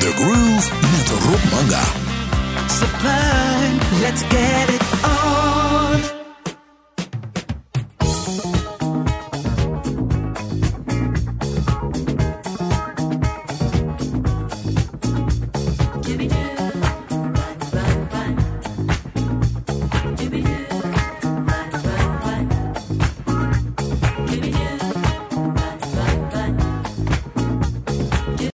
The Groove met Rob Manga. sublime, let's get it on.